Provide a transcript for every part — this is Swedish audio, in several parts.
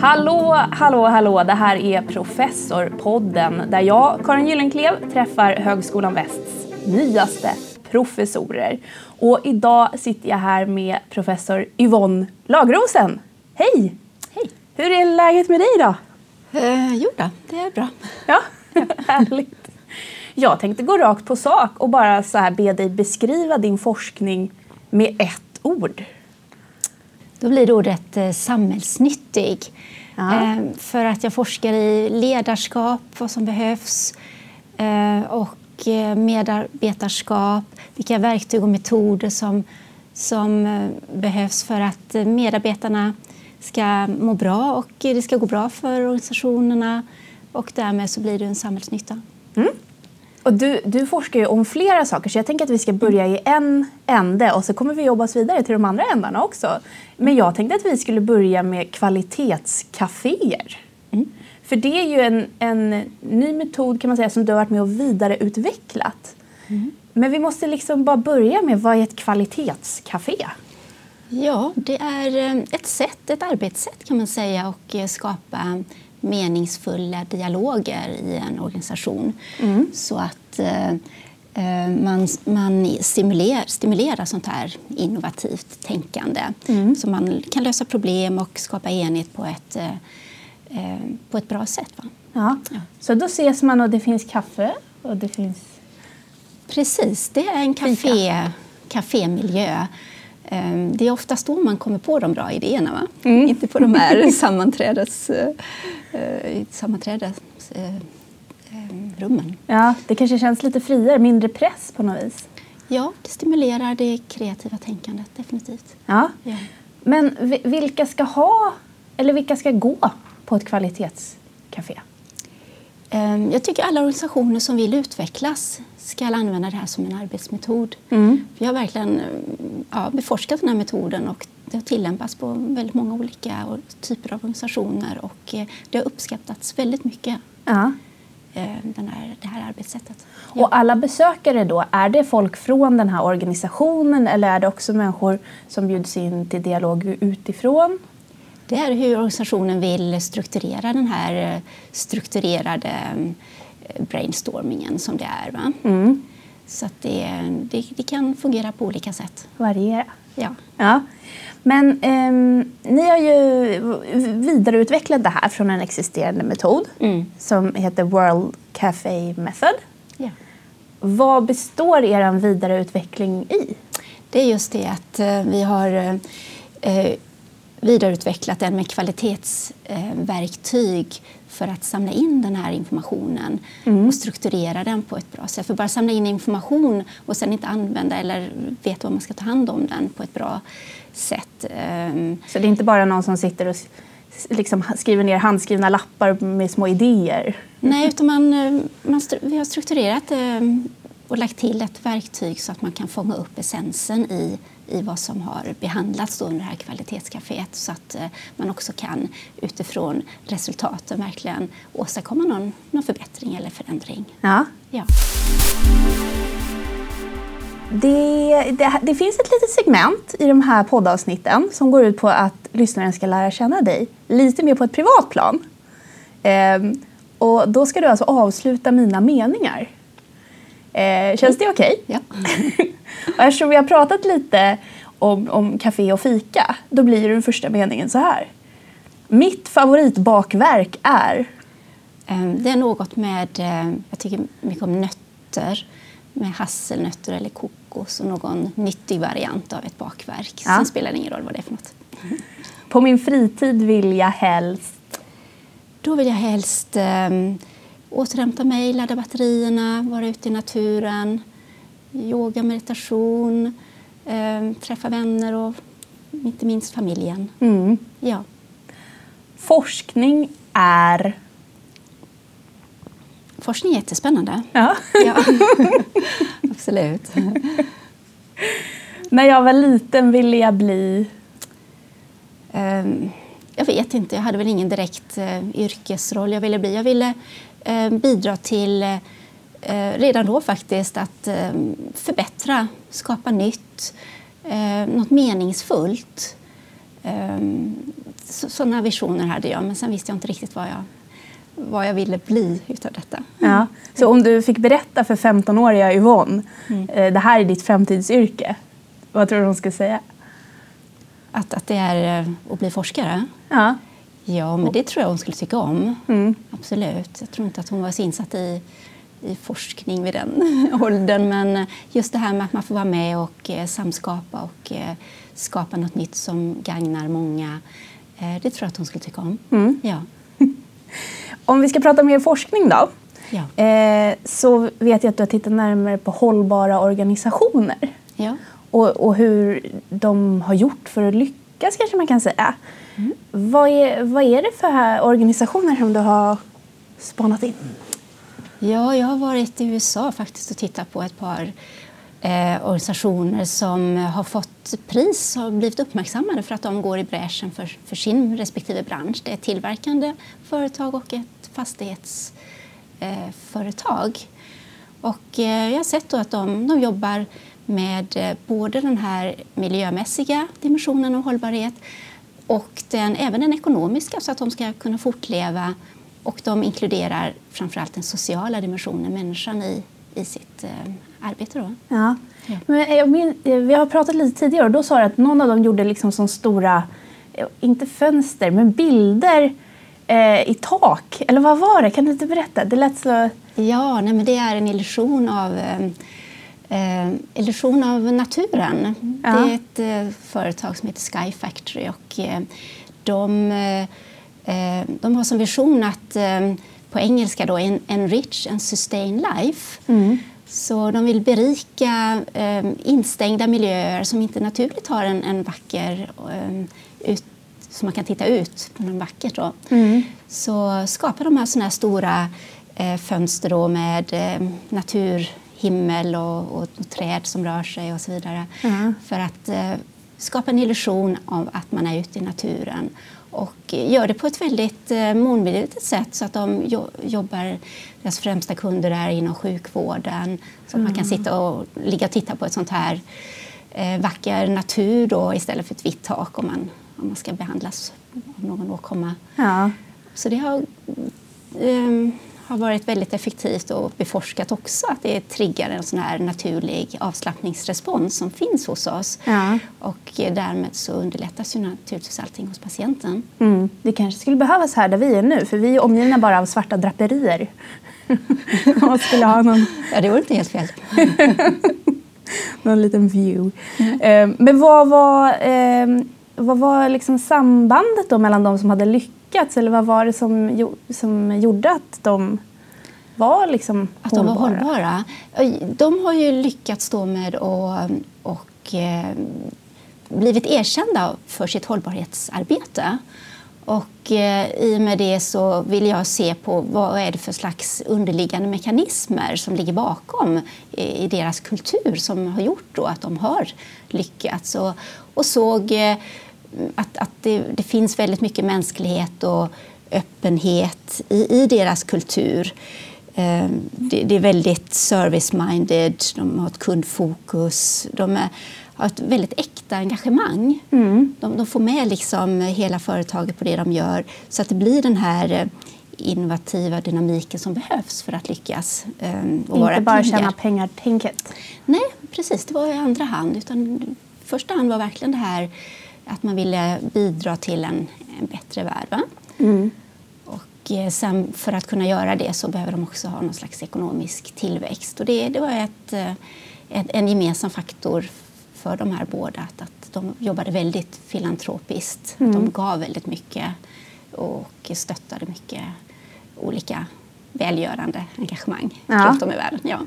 Hallå, hallå, hallå! Det här är Professorpodden där jag, Karin Gyllenklev, träffar Högskolan Västs nyaste professorer. Och idag sitter jag här med professor Yvonne Lagrosen. Hej! Hej! Hur är läget med dig idag? Eh, jo då, det är bra. Ja, härligt. Jag tänkte gå rakt på sak och bara så här be dig beskriva din forskning med ett ord. Då blir det ordet eh, samhällsnyttig. Eh, för att jag forskar i ledarskap, vad som behövs eh, och eh, medarbetarskap, vilka verktyg och metoder som, som eh, behövs för att medarbetarna ska må bra och det ska gå bra för organisationerna och därmed så blir det en samhällsnytta. Och du, du forskar ju om flera saker så jag tänker att vi ska börja i en ände och så kommer vi jobba oss vidare till de andra ändarna också. Men jag tänkte att vi skulle börja med kvalitetscaféer. För det är ju en, en ny metod kan man säga som du har varit med och vidareutvecklat. Men vi måste liksom bara börja med vad är ett kvalitetscafé? Ja, det är eh, ett sätt, ett arbetssätt kan man säga och eh, skapa meningsfulla dialoger i en organisation så att eh, eh, man, man stimulerar, stimulerar sånt här innovativt tänkande så man kan lösa problem och skapa enhet på ett, eh, eh, på ett bra sätt. Va? Ja. Så då ses man och det finns kaffe och det finns... Precis, det är en café, kafémiljö. Ehm, Det är oftast då man kommer på de bra idéerna, va? inte på de här sammanträdes, eh, eh, sammanträdesrummen. Ja, det kanske känns lite friare, mindre press på något vis. Ja, det stimulerar det kreativa tänkandet, definitivt. Ja. Ja. Men vi- vilka ska ha, eller vilka ska gå på ett kvalitetscafé? Ehm, Jag tycker alla organisationer som vill utvecklas ska använda det här som en arbetsmetod. Vi har verkligen ja, beforskat den här metoden och det har tillämpats på väldigt många olika typer av organisationer och eh, det har uppskattats väldigt mycket, Ja. eh, den här, det här arbetssättet. Och alla besökare då, är det folk från den här organisationen eller är det också människor som bjuds in till dialog utifrån? Det är hur organisationen vill strukturera den här eh, strukturerade eh, brainstormingen som det är. Va? Så det, det, det kan fungera på olika sätt. Variera. Ja. Ja. Men ehm, ni har ju vidareutvecklat det här från en existerande metod Mm. som heter World Café Method. Ja. Vad består er vidareutveckling i? Det är just det att eh, vi har eh, eh, vidareutvecklat den med kvalitetsverktyg för att samla in den här informationen och strukturera den på ett bra sätt. För bara samla in information och sen inte använda eller veta vad man ska ta hand om den på ett bra sätt. ehm, Så det är inte bara någon som sitter och liksom skriver ner handskrivna lappar med små idéer? Nej, utan man, eh, man, vi har strukturerat eh, och lagt till ett verktyg så att man kan fånga upp essensen i, i vad som har behandlats under det här kvalitetscaféet så att eh, man också kan utifrån resultaten verkligen åstadkomma någon, någon förbättring eller förändring. Ja. Ja. Det, det, det finns ett litet segment i de här poddavsnitten som går ut på att lyssnaren ska lära känna dig lite mer på ett privat plan. Ehm, och då ska du alltså avsluta mina meningar. Eh, känns det okej? Ja. och eftersom vi har pratat lite om, om café och fika, då blir den första meningen så här. Mitt favoritbakverk är... Eh, Det är något med, eh, jag tycker mycket om nötter, med hasselnötter eller kokos och någon nyttig variant av ett bakverk. Ja. Sen spelar det ingen roll vad det är för något. På min fritid vill jag helst... Då vill jag helst eh, återhämta mig, ladda batterierna, vara ute i naturen, yoga, meditation, eh, träffa vänner och inte minst familjen. Mm. Ja. Forskning är... Forskning är jättespännande. Ja. Ja. Absolut. När jag var liten ville jag bli... Ehm, Jag vet inte, jag hade väl ingen direkt eh, yrkesroll jag ville bli. Jag ville eh, bidra till eh, redan då faktiskt att eh, förbättra, skapa nytt, eh, något meningsfullt. Eh, sådana visioner hade jag, men sen visste jag inte riktigt vad jag, vad jag ville bli utav detta. Mm. Ja. Så om du fick berätta för 15-åriga Yvonne, mm. Eh, det här är ditt framtidsyrke, vad tror du hon skulle säga? Att, att det är eh, att bli forskare? Ja. Ja, men det tror jag hon skulle tycka om. Mm. Absolut. Jag tror inte att hon var så insatt i, i forskning vid den åldern. Men just det här med att man får vara med och eh, samskapa och eh, skapa något nytt som gagnar många. Eh, det tror jag att hon skulle tycka om. Mm. Ja. Om vi ska prata mer forskning då. Ja. Eh, så vet jag att du har tittat närmare på hållbara organisationer. Ja. Och, och hur de har gjort för att lyckas kanske man kan säga. Mm. Vad, är, vad är det för organisationer som du har spanat in? Ja, jag har varit i USA faktiskt och tittat på ett par eh, organisationer som har fått pris och blivit uppmärksammade för att de går i bräschen för, för sin respektive bransch. Det är ett tillverkande företag och ett fastighetsföretag. Eh, och eh, jag har sett att de, de jobbar med eh, både den här miljömässiga dimensionen av hållbarhet och den, även den ekonomiska så att de ska kunna fortleva. Och de inkluderar framförallt den sociala dimensionen, människan i, i sitt eh, arbete. Då. Ja. ja. Men min, vi har pratat lite tidigare och då sa du att någon av dem gjorde liksom som stora, eh, inte fönster, men bilder eh, i tak. Eller vad var det? Kan du inte berätta? Det lät så... Ja, nej, men det är en illusion av eh, eh, illusion av naturen. Ja. Det är ett eh, företag som heter Sky Factory och eh, de, eh, de har som vision att eh, på engelska då en, enrich and sustain life. Mm. Så de vill berika instängda miljöer som inte naturligt har en, en vacker ut, som man kan titta ut på något vackert. Då. Mm. Så skapa de här, såna här stora fönster då med natur himmel och, och, och, träd som rör sig och så vidare. Mm. För att eh, skapa en illusion av att man är ute i naturen och gör det på ett väldigt eh, målmedvetet sätt så att de jo jobbar, deras främsta kunder är inom sjukvården så att mm. man kan sitta och ligga och titta på ett sånt här eh, vacker natur då, istället för ett vitt tak om man, om man ska behandlas av någon åkomma. Ja. Så det har eh, har varit väldigt effektivt och beforskat också att det triggar en sån här naturlig avslappningsrespons som finns hos oss. Ja. Och därmed så underlättas ju naturligtvis allting hos patienten. Mm. Det kanske skulle behövas här där vi är nu för vi är omgivna bara av svarta draperier. man skulle ha någon... Ja, det vore inte helt fel. någon liten view. Mm. Men vad var, ehm, vad var liksom sambandet då mellan de som hade lyckats lyckats? Eller vad var det som, som gjorde att de var liksom Att de var hållbara? De har ju lyckats då med att och, eh, blivit erkända för sitt hållbarhetsarbete. Och eh, I och med det så vill jag se på vad är det för slags underliggande mekanismer som ligger bakom i, i deras kultur som har gjort att de har lyckats. Och, och såg eh, att, att det, det, finns väldigt mycket mänsklighet och öppenhet i, i deras kultur. Eh, det, det, är väldigt service-minded, de har ett kundfokus. De är, har ett väldigt äkta engagemang. Mm. De, de, får med liksom hela företaget på det de gör så att det blir den här eh, innovativa dynamiken som behövs för att lyckas. Eh, och Inte bara tjäna pengar-tänket? Nej, precis. Det var i andra hand. Utan första hand var verkligen det här att man ville bidra till en, en bättre värld. Mm. Och eh, sen för att kunna göra det så behöver de också ha någon slags ekonomisk tillväxt. Och det, det var ett, ett, eh, en gemensam faktor för de här båda. Att, att de jobbade väldigt filantropiskt. Mm. De gav väldigt mycket och stöttade mycket olika välgörande engagemang ja. runt om i världen. Ja.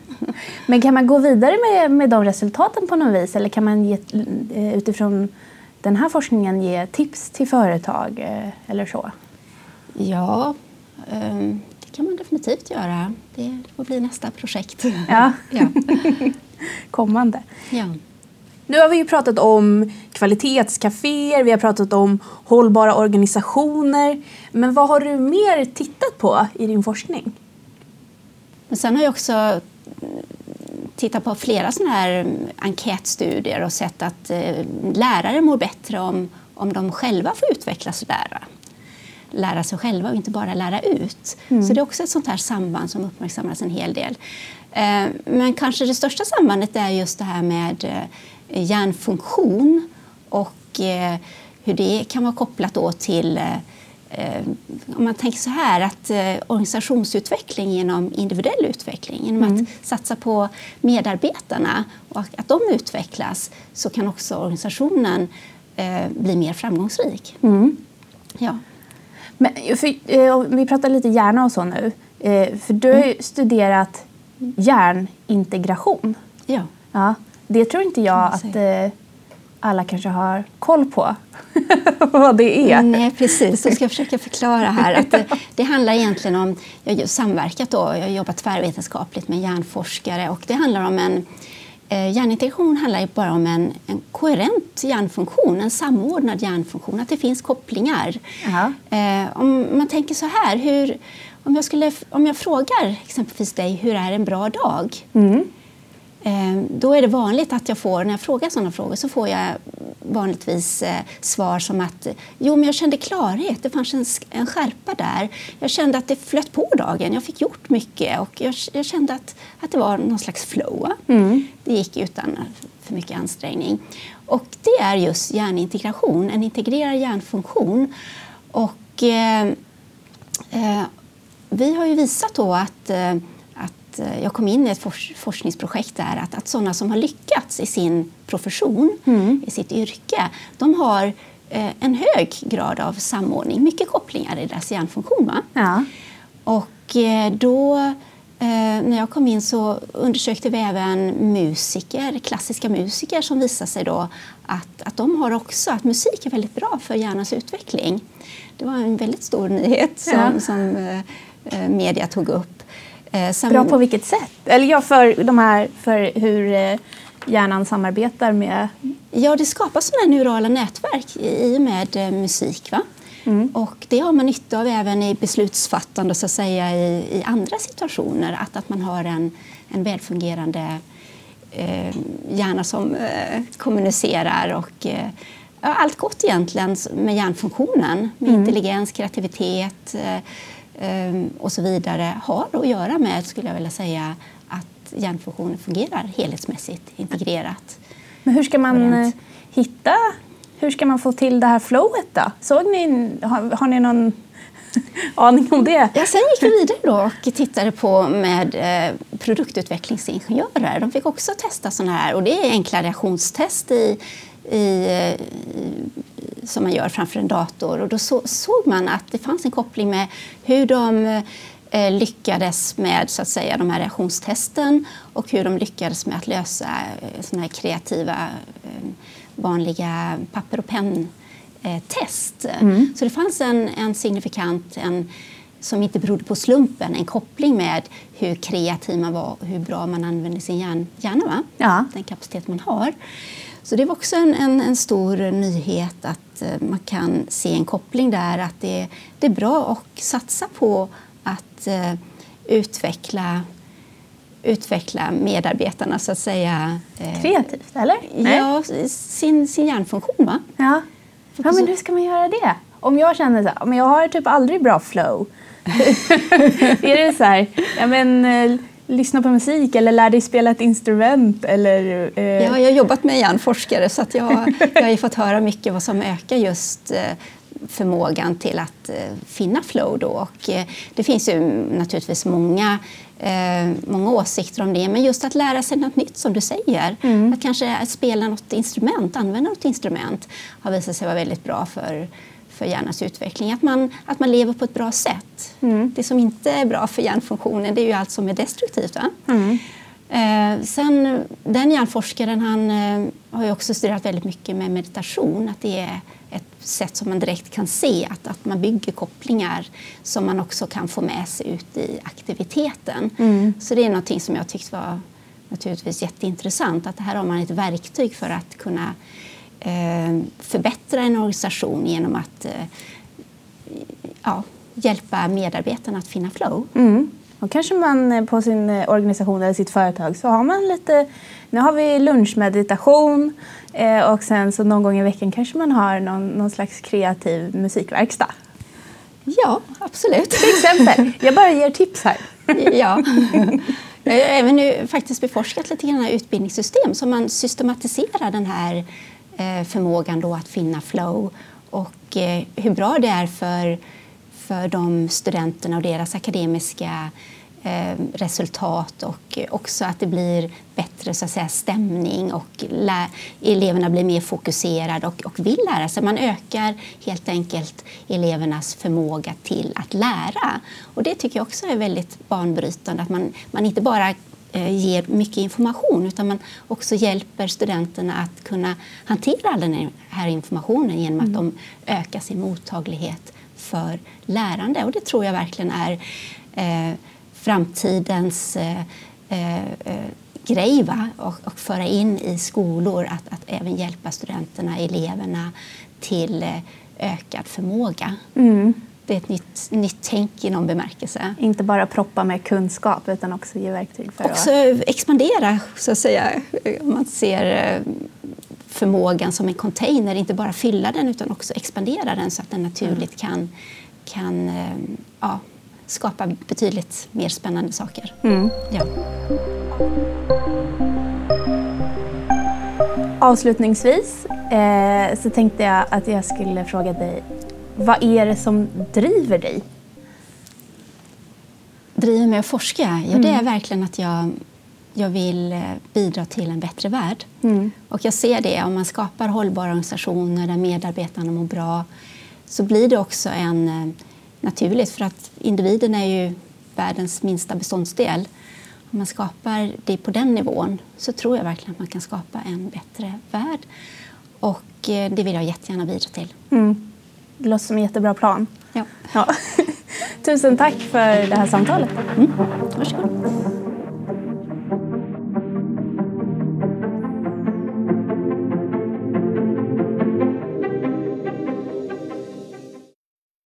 Men kan man gå vidare med, med de resultaten på något vis eller kan man ge, eh, utifrån den här forskningen ge tips till företag eh, eller så? Ja, ehm, det kan man definitivt göra. Det får bli nästa projekt. Ja. ja. Kommande. Ja. Nu har vi ju pratat om kvalitetscaféer, vi har pratat om hållbara organisationer. Men vad har du mer tittat på i din forskning? Men sen har jag också tittat på flera såna här enkätstudier och sett att eh, lärare mår bättre om, om de själva får utvecklas och lära. Lära sig själva och inte bara lära ut. Mm. Så det är också ett sånt här samband som uppmärksammas en hel del. Eh, men kanske det största sambandet är just det här med eh, hjärnfunktion och hur det kan vara kopplat då till om man tänker så här att organisationsutveckling genom individuell utveckling, genom mm. att satsa på medarbetarna och att de utvecklas så kan också organisationen bli mer framgångsrik. Mm. Ja. Men, för, vi pratar lite hjärna och så nu. För du har ju mm. studerat hjärnintegration. Ja. ja. Det tror inte jag att eh, alla kanske har koll på vad det är. Nej, precis. Jag ska försöka förklara här. Att det, det handlar egentligen om, jag har samverkat då, jag har jobbat tvärvetenskapligt med hjärnforskare och det handlar om en eh, Hjärnintegration handlar bara om en, en koherent hjärnfunktion, en samordnad hjärnfunktion, att det finns kopplingar. Eh, om man tänker så här, hur, om jag, skulle, om jag frågar exempelvis dig hur är en bra dag? Mm. Eh, då är det vanligt att jag får, när jag frågar sådana frågor så får jag vanligtvis eh, svar som att jo, men jag kände klarhet, det fanns en, en skärpa där. Jag kände att det flöt på dagen, jag fick gjort mycket och jag, jag kände att, att det var någon slags flow. Mm. Det gick utan för mycket ansträngning. Och det är just hjärnintegration, en integrerad hjärnfunktion. Och, eh, eh vi har ju visat då att, eh, att eh, jag kom in i ett forskningsprojekt där att, att sådana som har lyckats i sin profession, mm. i sitt yrke, de har eh, en hög grad av samordning, mycket kopplingar i deras hjärnfunktion. Ja. Och då när jag kom in så undersökte vi även musiker, klassiska musiker som visade sig då att, att de har också, att musik är väldigt bra för hjärnans utveckling. Det var en väldigt stor nyhet som, ja. som eh, media tog upp. Eh. Bra på vilket sätt? Eller ja, för, de här, för hur eh, hjärnan samarbetar med... Ja, det skapas sådana neurala nätverk i med eh, musik. Va? Mm. Och det har man nytta av även i beslutsfattande så att säga, i, i andra situationer. Att, att man har en, en välfungerande eh, hjärna som eh, kommunicerar och eh, allt gott egentligen med hjärnfunktionen. Med mm. intelligens, kreativitet, eh, och så vidare har att göra med, skulle jag vilja säga, att hjärnfunktionen fungerar helhetsmässigt integrerat. Men hur ska man eh, hitta, hur ska man få till det här flowet då? Såg ni, har, har ni någon aning om det? Ja, sen gick vi vidare då och tittade på med eh, produktutvecklingsingenjörer. De fick också testa sådana här, och det är enkla reaktionstest i, i, i som man gör framför en dator. Och då så, såg man att det fanns en koppling med hur de eh, lyckades med så att säga, de här reaktionstesten och hur de lyckades med att lösa eh, såna här kreativa eh, vanliga papper och penn-test. Mm. Så det fanns en, en signifikant, en, som inte berodde på slumpen, en koppling med hur kreativ man var och hur bra man använde sin hjärn, hjärna, ja. den kapacitet man har. Så det var också en, en, en, stor nyhet att eh, man kan se en koppling där. Att det, det är bra att satsa på att uh, utveckla, utveckla medarbetarna så att säga. Uh, Kreativt, eller? Ja, sin, sin hjärnfunktion. Va? Ja. ja, men hur ska man göra det? Om jag känner så här, men jag har typ aldrig bra flow. är det så här, ja men lyssna på musik eller lär dig spela ett instrument? Eller, eh... Ja, jag har jobbat med hjärnforskare så att jag, jag har fått höra mycket vad som ökar just eh, förmågan till att eh, finna flow. Då. Och, eh, det finns ju naturligtvis många, eh, många åsikter om det, men just att lära sig något nytt som du säger, mm. att kanske spela något instrument, använda något instrument har visat sig vara väldigt bra för för hjärnans utveckling. Att man, att man lever på ett bra sätt. Mm. Det som inte är bra för hjärnfunktionen det är ju allt som är destruktivt. Mm. Eh, sen, den hjärnforskaren han, eh, har ju också studerat väldigt mycket med meditation. Att det är ett sätt som man direkt kan se, att, att man bygger kopplingar som man också kan få med sig ut i aktiviteten. Mm. Så det är någonting som jag tyckte var naturligtvis jätteintressant. Att här har man ett verktyg för att kunna förbättra en organisation genom att eh, ja, hjälpa medarbetarna att finna flow. Mm. Då kanske man eh, på sin eh, organisation eller sitt företag så har man lite, nu har vi lunchmeditation eh, och sen så någon gång i veckan kanske man har någon, någon slags kreativ musikverkstad. Ja, absolut. Till exempel. Jag bara ger tips här. ja. Jag har även nu faktiskt beforskat lite grann utbildningssystem så man systematiserar den här Eh, förmågan då att finna flow och eh, hur bra det är för för de studenterna och deras akademiska eh, resultat och också att det blir bättre så att säga, stämning och eleverna blir mer fokuserade och, och vill lära sig. Man ökar helt enkelt elevernas förmåga till att lära. Och det tycker jag också är väldigt banbrytande, att man, man inte bara ger mycket information utan man också hjälper studenterna att kunna hantera all den här informationen genom att mm. de ökar sin mottaglighet för lärande. Och det tror jag verkligen är eh, framtidens eh, eh, grej va? Och, och, föra in i skolor att, att även hjälpa studenterna, eleverna till eh, ökad förmåga. Mm. Det är ett nytt, nytt tänk i någon bemärkelse. Inte bara proppa med kunskap utan också ge verktyg för också att... expandera, så att säga. Man ser eh, förmågan som en container, inte bara fylla den utan också expandera den så att den naturligt kan, kan eh, ja, skapa betydligt mer spännande saker. Mm. Ja. Avslutningsvis eh, så tänkte jag att jag skulle fråga dig, vad är det som driver dig? Driver mig att forska? Ja, mm. det är verkligen att jag jag vill eh, bidra till en bättre värld. Mm. Och jag ser det, om man skapar hållbara organisationer där medarbetarna mår bra så blir det också en eh, naturligt för att individen är ju världens minsta beståndsdel. Om man skapar det på den nivån så tror jag verkligen att man kan skapa en bättre värld. Och eh, det vill jag jättegärna bidra till. Mm. Det låter som en jättebra plan. Ja. ja. Tusen tack för det här samtalet. Mm. Varsågod.